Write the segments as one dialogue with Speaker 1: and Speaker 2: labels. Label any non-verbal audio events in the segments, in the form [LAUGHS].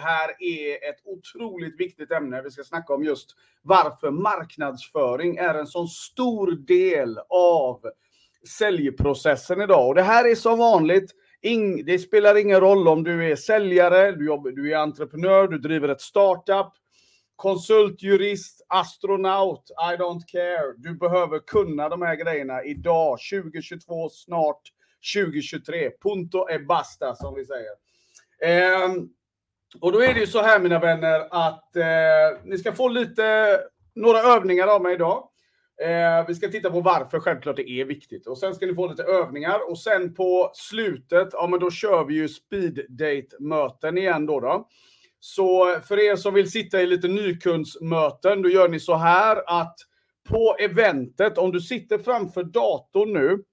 Speaker 1: här är ett otroligt viktigt ämne. Vi ska snacka om just varför marknadsföring är en sån stor del av säljprocessen idag. Och det här är som vanligt Ing, det spelar ingen roll om du är säljare, du, jobb, du är entreprenör, du driver ett startup, konsult, jurist, astronaut, I don't care. Du behöver kunna de här grejerna idag, 2022, snart 2023. Punto e basta, som vi säger. Eh, och då är det ju så här, mina vänner, att eh, ni ska få lite, några övningar av mig idag. Eh, vi ska titta på varför självklart det är viktigt. Och sen ska ni få lite övningar. Och sen på slutet, ja men då kör vi ju speed date-möten igen då. då. Så för er som vill sitta i lite nykundsmöten, då gör ni så här att på eventet, om du sitter framför datorn nu,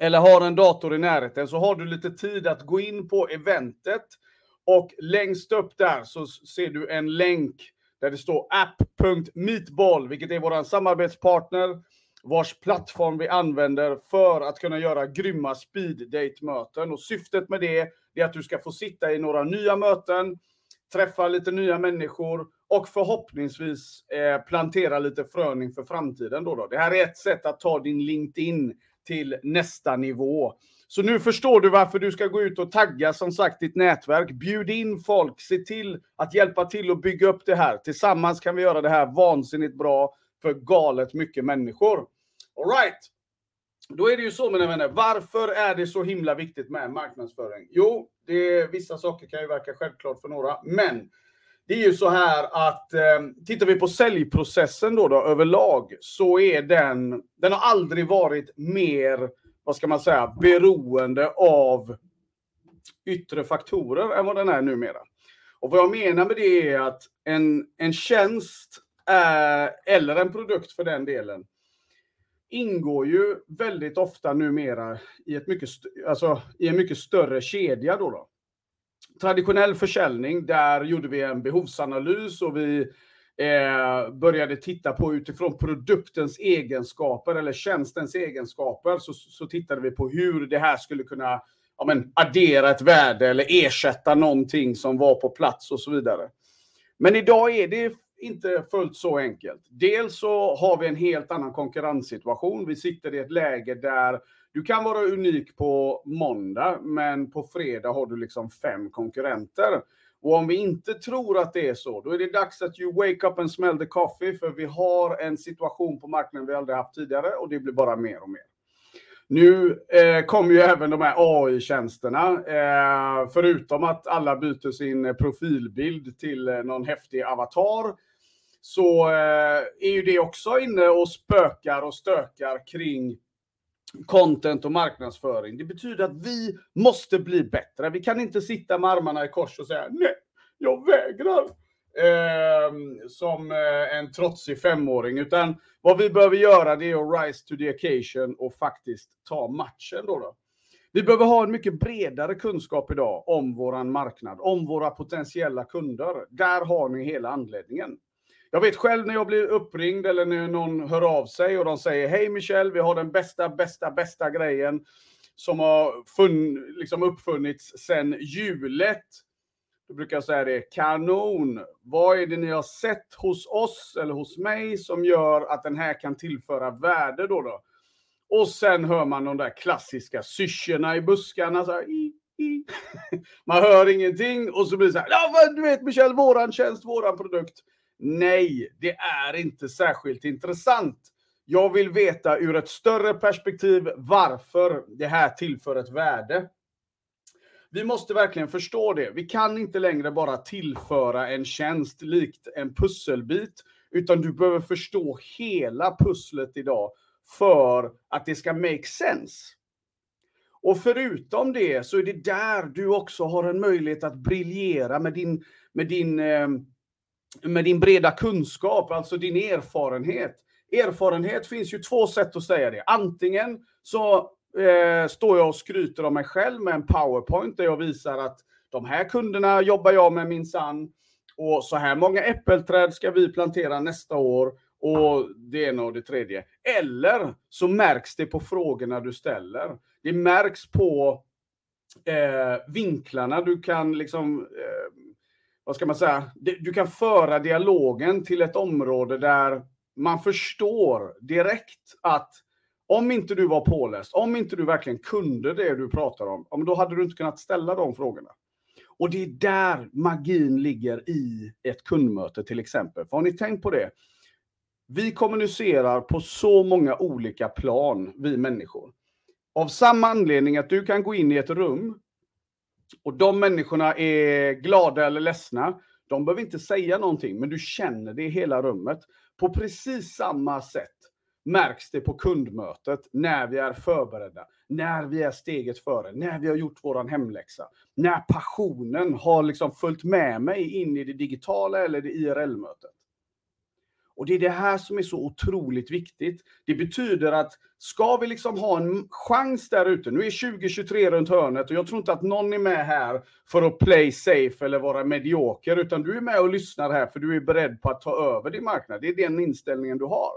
Speaker 1: eller har en dator i närheten, så har du lite tid att gå in på eventet. Och längst upp där så ser du en länk där det står app.meetball, vilket är vår samarbetspartner vars plattform vi använder för att kunna göra grymma speed date-möten. Och syftet med det är att du ska få sitta i några nya möten, träffa lite nya människor och förhoppningsvis eh, plantera lite frön inför framtiden. Då, då Det här är ett sätt att ta din LinkedIn till nästa nivå. Så nu förstår du varför du ska gå ut och tagga som sagt ditt nätverk. Bjud in folk, se till att hjälpa till att bygga upp det här. Tillsammans kan vi göra det här vansinnigt bra för galet mycket människor. Alright. Då är det ju så mina vänner, varför är det så himla viktigt med marknadsföring? Jo, det är, vissa saker kan ju verka självklart för några, men det är ju så här att eh, tittar vi på säljprocessen då, då överlag så är den, den har aldrig varit mer vad ska man säga, beroende av yttre faktorer än vad den är numera. Och vad jag menar med det är att en, en tjänst, är, eller en produkt för den delen, ingår ju väldigt ofta numera i, ett mycket, alltså, i en mycket större kedja. Då, då Traditionell försäljning, där gjorde vi en behovsanalys och vi eh, började titta på utifrån produktens egenskaper eller tjänstens egenskaper så, så tittade vi på hur det här skulle kunna ja, men, addera ett värde eller ersätta någonting som var på plats och så vidare. Men idag är det inte fullt så enkelt. Dels så har vi en helt annan konkurrenssituation. Vi sitter i ett läge där du kan vara unik på måndag, men på fredag har du liksom fem konkurrenter. Och om vi inte tror att det är så, då är det dags att you wake up and smell the coffee, för vi har en situation på marknaden vi aldrig haft tidigare och det blir bara mer och mer. Nu eh, kommer ju även de här AI-tjänsterna, eh, förutom att alla byter sin profilbild till eh, någon häftig avatar, så eh, är ju det också inne och spökar och stökar kring content och marknadsföring. Det betyder att vi måste bli bättre. Vi kan inte sitta med armarna i kors och säga nej, jag vägrar. Ehm, eh, som en trotsig femåring. Utan vad vi behöver göra det är att rise to the occasion och faktiskt ta matchen. Då, då. Vi behöver ha en mycket bredare kunskap idag om våran marknad, om våra potentiella kunder. Där har ni hela anledningen. Jag vet själv när jag blir uppringd eller när någon hör av sig och de säger Hej Michel, vi har den bästa, bästa, bästa grejen som har funn, liksom uppfunnits sedan hjulet. Då brukar jag säga det, kanon. Vad är det ni har sett hos oss eller hos mig som gör att den här kan tillföra värde då? då? Och sen hör man de där klassiska syrsorna i buskarna. Så här, i, i. [LAUGHS] Man hör ingenting och så blir det så här, ja, du vet Michel, våran tjänst, våran produkt. Nej, det är inte särskilt intressant. Jag vill veta ur ett större perspektiv varför det här tillför ett värde. Vi måste verkligen förstå det. Vi kan inte längre bara tillföra en tjänst likt en pusselbit, utan du behöver förstå hela pusslet idag för att det ska make sense. Och förutom det så är det där du också har en möjlighet att briljera med din, med din eh, med din breda kunskap, alltså din erfarenhet. Erfarenhet finns ju två sätt att säga det. Antingen så eh, står jag och skryter om mig själv med en powerpoint där jag visar att de här kunderna jobbar jag med min sann och så här många äppelträd ska vi plantera nästa år och det ena och det tredje. Eller så märks det på frågorna du ställer. Det märks på eh, vinklarna du kan liksom eh, vad ska man säga, du kan föra dialogen till ett område där man förstår direkt att om inte du var påläst, om inte du verkligen kunde det du pratar om, då hade du inte kunnat ställa de frågorna. Och det är där magin ligger i ett kundmöte till exempel. För har ni tänkt på det? Vi kommunicerar på så många olika plan, vi människor. Av samma anledning att du kan gå in i ett rum och de människorna är glada eller ledsna. De behöver inte säga någonting, men du känner det i hela rummet. På precis samma sätt märks det på kundmötet när vi är förberedda, när vi är steget före, när vi har gjort vår hemläxa, när passionen har liksom följt med mig in i det digitala eller det IRL-mötet. Och det är det här som är så otroligt viktigt. Det betyder att ska vi liksom ha en chans där ute, nu är 2023 runt hörnet och jag tror inte att någon är med här för att play safe eller vara medioker, utan du är med och lyssnar här för du är beredd på att ta över din marknad. Det är den inställningen du har.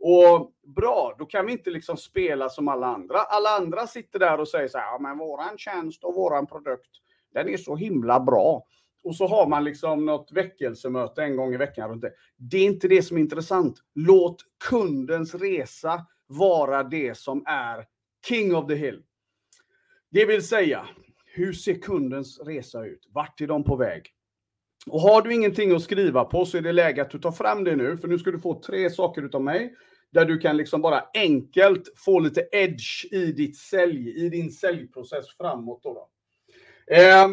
Speaker 1: Och bra, då kan vi inte liksom spela som alla andra. Alla andra sitter där och säger så här, ja men våran tjänst och våran produkt, den är så himla bra. Och så har man liksom något väckelsemöte en gång i veckan runt det. Det är inte det som är intressant. Låt kundens resa vara det som är king of the hill. Det vill säga, hur ser kundens resa ut? Vart är de på väg? Och har du ingenting att skriva på så är det läge att du tar fram det nu, för nu ska du få tre saker utav mig där du kan liksom bara enkelt få lite edge i ditt sälj, i din säljprocess framåt. Då, då. Eh,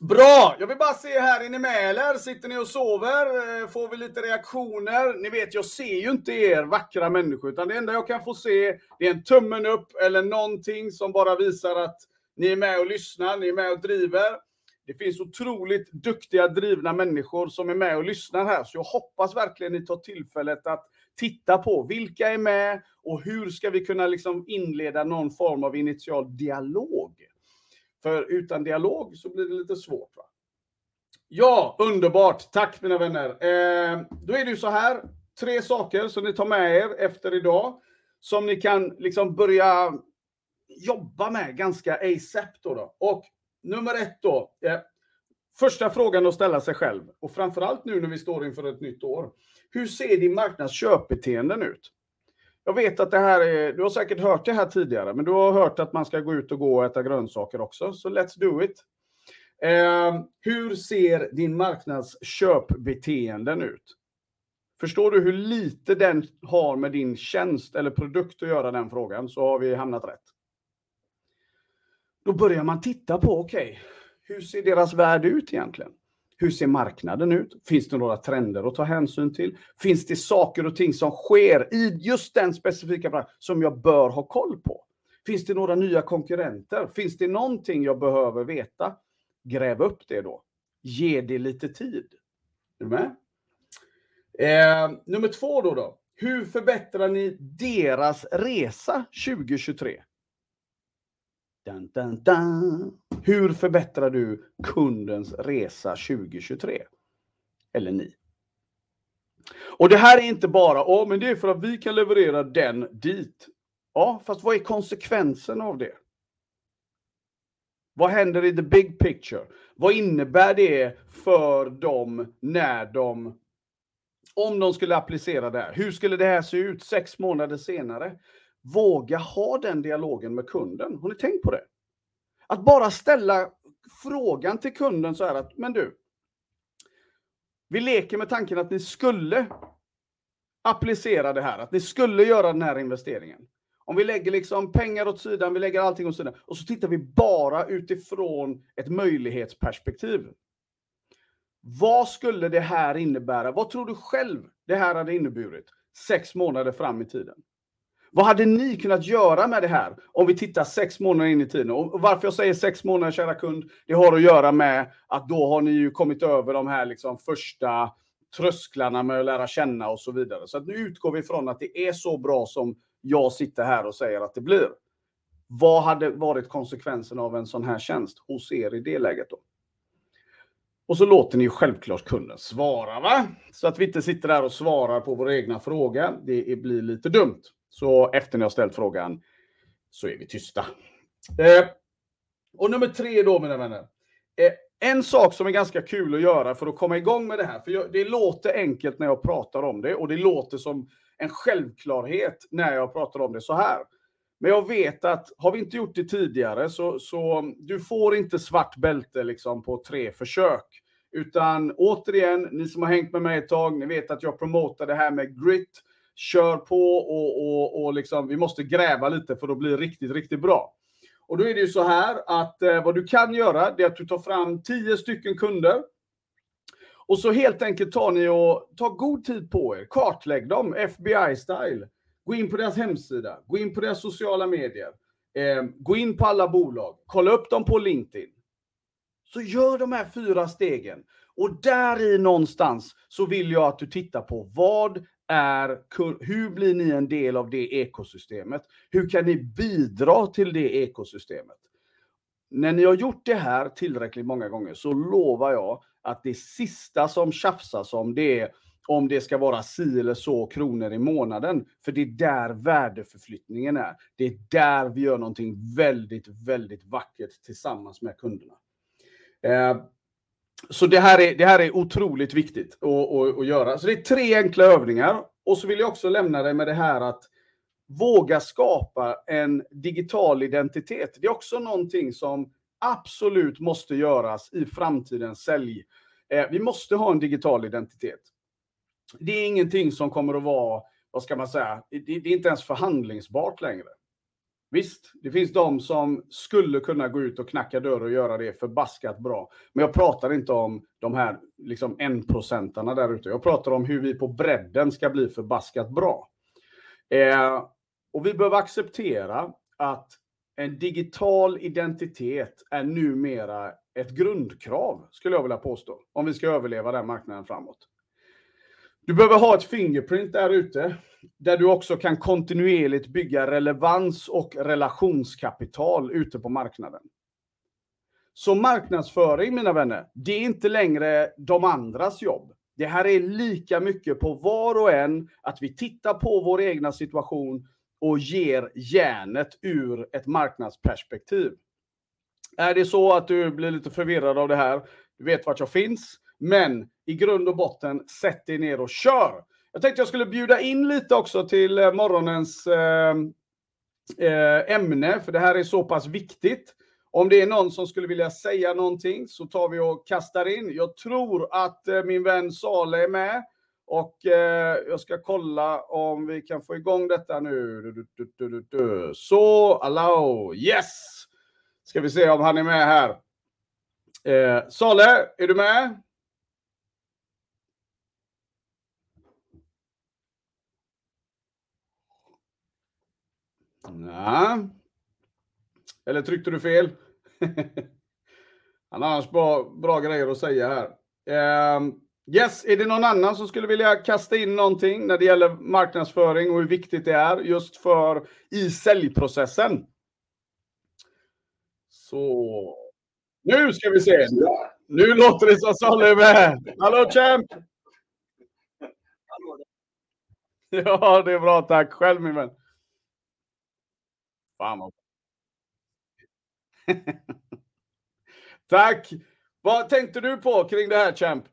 Speaker 1: bra! Jag vill bara se här, är ni med eller? Sitter ni och sover? Eh, får vi lite reaktioner? Ni vet, jag ser ju inte er vackra människor, utan det enda jag kan få se det är en tummen upp eller någonting som bara visar att ni är med och lyssnar, ni är med och driver. Det finns otroligt duktiga, drivna människor som är med och lyssnar här, så jag hoppas verkligen ni tar tillfället att titta på vilka är med och hur ska vi kunna liksom inleda någon form av initial dialog? För utan dialog så blir det lite svårt. Va? Ja, underbart. Tack mina vänner. Eh, då är det ju så här, tre saker som ni tar med er efter idag som ni kan liksom börja jobba med ganska ASAP. Då, då. Och nummer ett då. Eh, första frågan att ställa sig själv och framförallt nu när vi står inför ett nytt år. Hur ser din marknads köpbeteenden ut? Jag vet att det här är, du har säkert hört det här tidigare, men du har hört att man ska gå ut och gå och äta grönsaker också, så let's do it. Eh, hur ser din marknads köpbeteenden ut? Förstår du hur lite den har med din tjänst eller produkt att göra den frågan, så har vi hamnat rätt. Då börjar man titta på, okej, okay, hur ser deras värld ut egentligen? Hur ser marknaden ut? Finns det några trender att ta hänsyn till? Finns det saker och ting som sker i just den specifika branschen som jag bör ha koll på? Finns det några nya konkurrenter? Finns det någonting jag behöver veta? Gräv upp det då. Ge det lite tid. Är du med? Eh, nummer två då, då. Hur förbättrar ni deras resa 2023? Dun, dun, dun. Hur förbättrar du kundens resa 2023? Eller ni? Och det här är inte bara, ja men det är för att vi kan leverera den dit. Ja, fast vad är konsekvensen av det? Vad händer i the big picture? Vad innebär det för dem när de, om de skulle applicera det här? Hur skulle det här se ut sex månader senare? Våga ha den dialogen med kunden. Har ni tänkt på det? Att bara ställa frågan till kunden så här att, men du, vi leker med tanken att ni skulle applicera det här, att ni skulle göra den här investeringen. Om vi lägger liksom pengar åt sidan, vi lägger allting åt sidan och så tittar vi bara utifrån ett möjlighetsperspektiv. Vad skulle det här innebära? Vad tror du själv det här hade inneburit sex månader fram i tiden? Vad hade ni kunnat göra med det här om vi tittar sex månader in i tiden? Och varför jag säger sex månader, kära kund, det har att göra med att då har ni ju kommit över de här liksom första trösklarna med att lära känna och så vidare. Så att nu utgår vi från att det är så bra som jag sitter här och säger att det blir. Vad hade varit konsekvensen av en sån här tjänst hos er i det läget då? Och så låter ni ju självklart kunden svara, va? Så att vi inte sitter där och svarar på vår egna fråga. Det blir lite dumt. Så efter ni har ställt frågan så är vi tysta. Eh, och nummer tre då, mina vänner. Eh, En sak som är ganska kul att göra för att komma igång med det här, för det låter enkelt när jag pratar om det och det låter som en självklarhet när jag pratar om det så här. Men jag vet att har vi inte gjort det tidigare så, så du får inte svart bälte liksom på tre försök. Utan återigen, ni som har hängt med mig ett tag, ni vet att jag promotar det här med grit. Kör på och, och, och liksom, vi måste gräva lite för att bli riktigt, riktigt bra. Och då är det ju så här att eh, vad du kan göra, det är att du tar fram tio stycken kunder. Och så helt enkelt tar ni och tar god tid på er, kartlägg dem, FBI-style. Gå in på deras hemsida, gå in på deras sociala medier, eh, gå in på alla bolag, kolla upp dem på LinkedIn. Så gör de här fyra stegen. Och där i någonstans så vill jag att du tittar på vad är, hur blir ni en del av det ekosystemet? Hur kan ni bidra till det ekosystemet? När ni har gjort det här tillräckligt många gånger så lovar jag att det sista som tjafsas om det är om det ska vara si eller så kronor i månaden. För det är där värdeförflyttningen är. Det är där vi gör någonting väldigt, väldigt vackert tillsammans med kunderna. Eh, så det här är, det här är otroligt viktigt att, att, att, göra. Så det är tre enkla övningar. Och så vill jag också lämna dig med det här att våga skapa en digital identitet. Det är också någonting som absolut måste göras i framtidens sälj. Eh, vi måste ha en digital identitet. Det är ingenting som kommer att vara, vad ska man säga, det, det är inte ens förhandlingsbart längre. Visst, det finns de som skulle kunna gå ut och knacka dörr och göra det förbaskat bra. Men jag pratar inte om de här liksom enprocentarna där ute. Jag pratar om hur vi på bredden ska bli förbaskat bra. Eh, och vi behöver acceptera att en digital identitet är numera ett grundkrav, skulle jag vilja påstå, om vi ska överleva den marknaden framåt. Du behöver ha ett fingerprint där ute, där du också kan kontinuerligt bygga relevans och relationskapital ute på marknaden. Så marknadsföring, mina vänner, det är inte längre de andras jobb. Det här är lika mycket på var och en, att vi tittar på vår egna situation och ger järnet ur ett marknadsperspektiv. Är det så att du blir lite förvirrad av det här, du vet vart jag finns, men i grund och botten, sätt dig ner och kör. Jag tänkte jag skulle bjuda in lite också till eh, morgonens eh, eh, ämne, för det här är så pass viktigt. Om det är någon som skulle vilja säga någonting så tar vi och kastar in. Jag tror att eh, min vän Sale är med. Och eh, jag ska kolla om vi kan få igång detta nu. Du, du, du, så, allow, yes! Ska vi se om han är med här. Eh, Sale, är du med? Nej. Eller tryckte du fel? [LAUGHS] Han har annars bra, bra grejer att säga här. Uh, yes, är det någon annan som skulle vilja kasta in någonting när det gäller marknadsföring och hur viktigt det är just för i säljprocessen? Så. Nu ska vi se. Nu låter det som Salle med. Hallå champ! Ja, det är bra. Tack själv min vän. Fan vad... Tack! Vad tänkte du på kring det här Champ?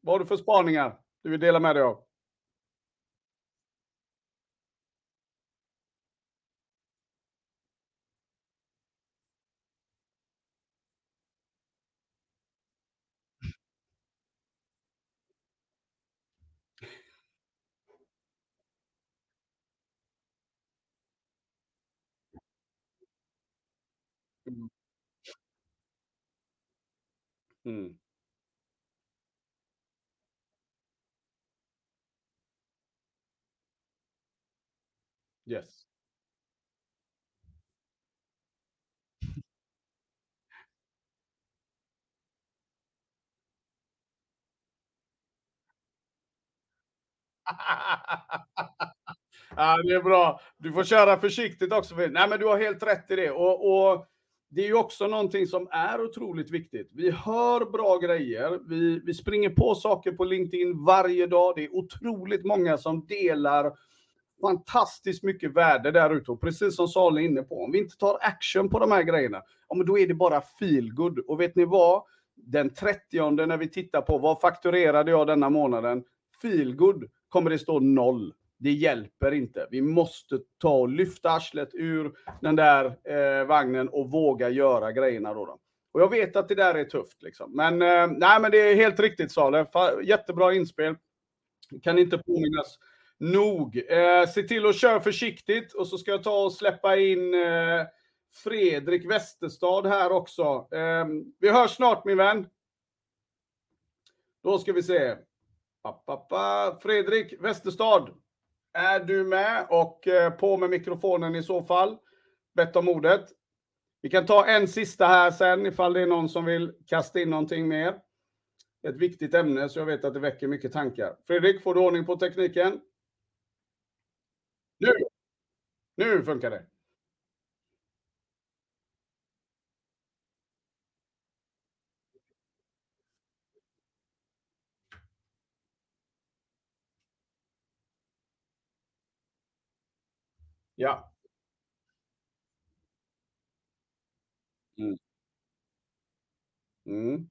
Speaker 1: Vad har du för spaningar du vill dela med dig av? Mm. Mm. Yes. [LAUGHS] ja, det är bra. Du får köra försiktigt också. Nej, men du har helt rätt i det. Och, och det är ju också någonting som är otroligt viktigt. Vi hör bra grejer. Vi, vi springer på saker på LinkedIn varje dag. Det är otroligt många som delar fantastiskt mycket värde där ute. Och precis som Salen är inne på, om vi inte tar action på de här grejerna, ja, men då är det bara feel good. Och vet ni vad? den 30 när vi tittar på vad fakturerade jag denna månaden? Feelgood kommer det stå noll. Det hjälper inte. Vi måste ta och lyfta arslet ur den där eh, vagnen och våga göra grejerna då. då. Och jag vet att det där är tufft liksom. Men eh, nej, men det är helt riktigt Sale. Jättebra inspel. Kan inte påminnas nog. Eh, se till att köra försiktigt och så ska jag ta och släppa in eh, Fredrik Westerstad här också. Eh, vi hörs snart min vän. Då ska vi se. Pappa, Fredrik Westerstad. Är du med? Och eh, på med mikrofonen i så fall. Bett om ordet. Vi kan ta en sista här sen ifall det är någon som vill kasta in någonting mer. Ett viktigt ämne så jag vet att det väcker mycket tankar. Fredrik, får du ordning på tekniken? Nu! Nu funkar det. Ja. Mm. Mm.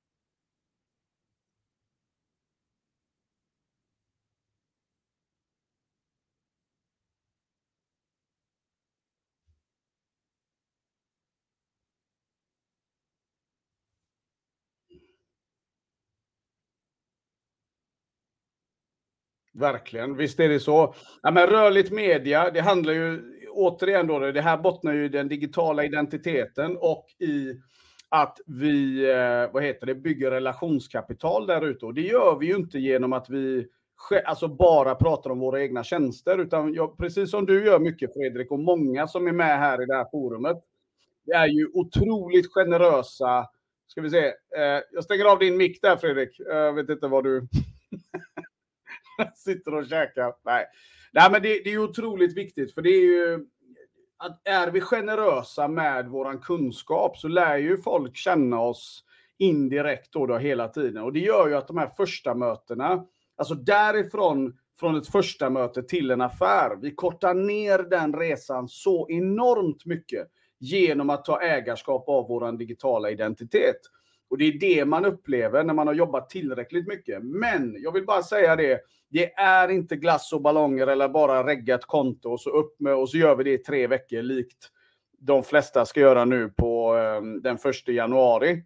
Speaker 1: Verkligen, visst är det så. Ja, men rörligt media, det handlar ju återigen då, det här bottnar ju i den digitala identiteten och i att vi, eh, vad heter det, bygger relationskapital där ute. Och det gör vi ju inte genom att vi alltså bara pratar om våra egna tjänster, utan jag, precis som du gör mycket Fredrik och många som är med här i det här forumet, det är ju otroligt generösa, ska vi se, eh, jag stänger av din mick där Fredrik, jag vet inte vad du [LAUGHS] sitter och käkar. Nej, Nej men det, det är otroligt viktigt, för det är ju att är vi generösa med våran kunskap så lär ju folk känna oss indirekt då, då hela tiden. Och det gör ju att de här första mötena, alltså därifrån från ett första möte till en affär, vi kortar ner den resan så enormt mycket genom att ta ägarskap av vår digitala identitet. Och det är det man upplever när man har jobbat tillräckligt mycket. Men jag vill bara säga det, det är inte glass och ballonger eller bara regga ett konto och så upp med och så gör vi det i tre veckor likt de flesta ska göra nu på ehm, den första januari.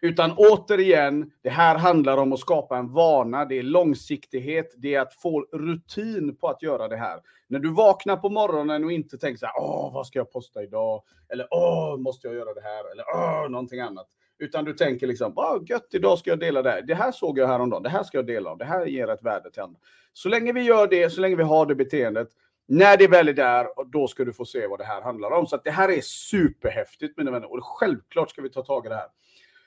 Speaker 1: Utan återigen, det här handlar om att skapa en vana, det är långsiktighet, det är att få rutin på att göra det här. När du vaknar på morgonen och inte tänker så här, åh, vad ska jag posta idag? Eller åh, måste jag göra det här? Eller åh, någonting annat. Utan du tänker liksom, ah, gött, idag ska jag dela det här. Det här såg jag häromdagen, det här ska jag dela av, det här ger ett värde till andra. Så länge vi gör det, så länge vi har det beteendet, när det väl är där, då ska du få se vad det här handlar om. Så det här är superhäftigt mina vänner och självklart ska vi ta tag i det här.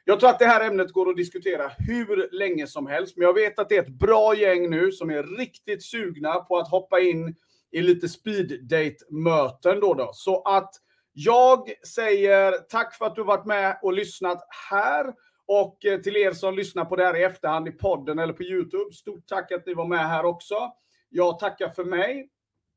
Speaker 1: Jag tror att det här ämnet går att diskutera hur länge som helst, men jag vet att det är ett bra gäng nu som är riktigt sugna på att hoppa in i lite speed date-möten då, då. Så att jag säger tack för att du varit med och lyssnat här. Och eh, till er som lyssnar på det här i efterhand i podden eller på Youtube, stort tack att ni var med här också. Jag tackar för mig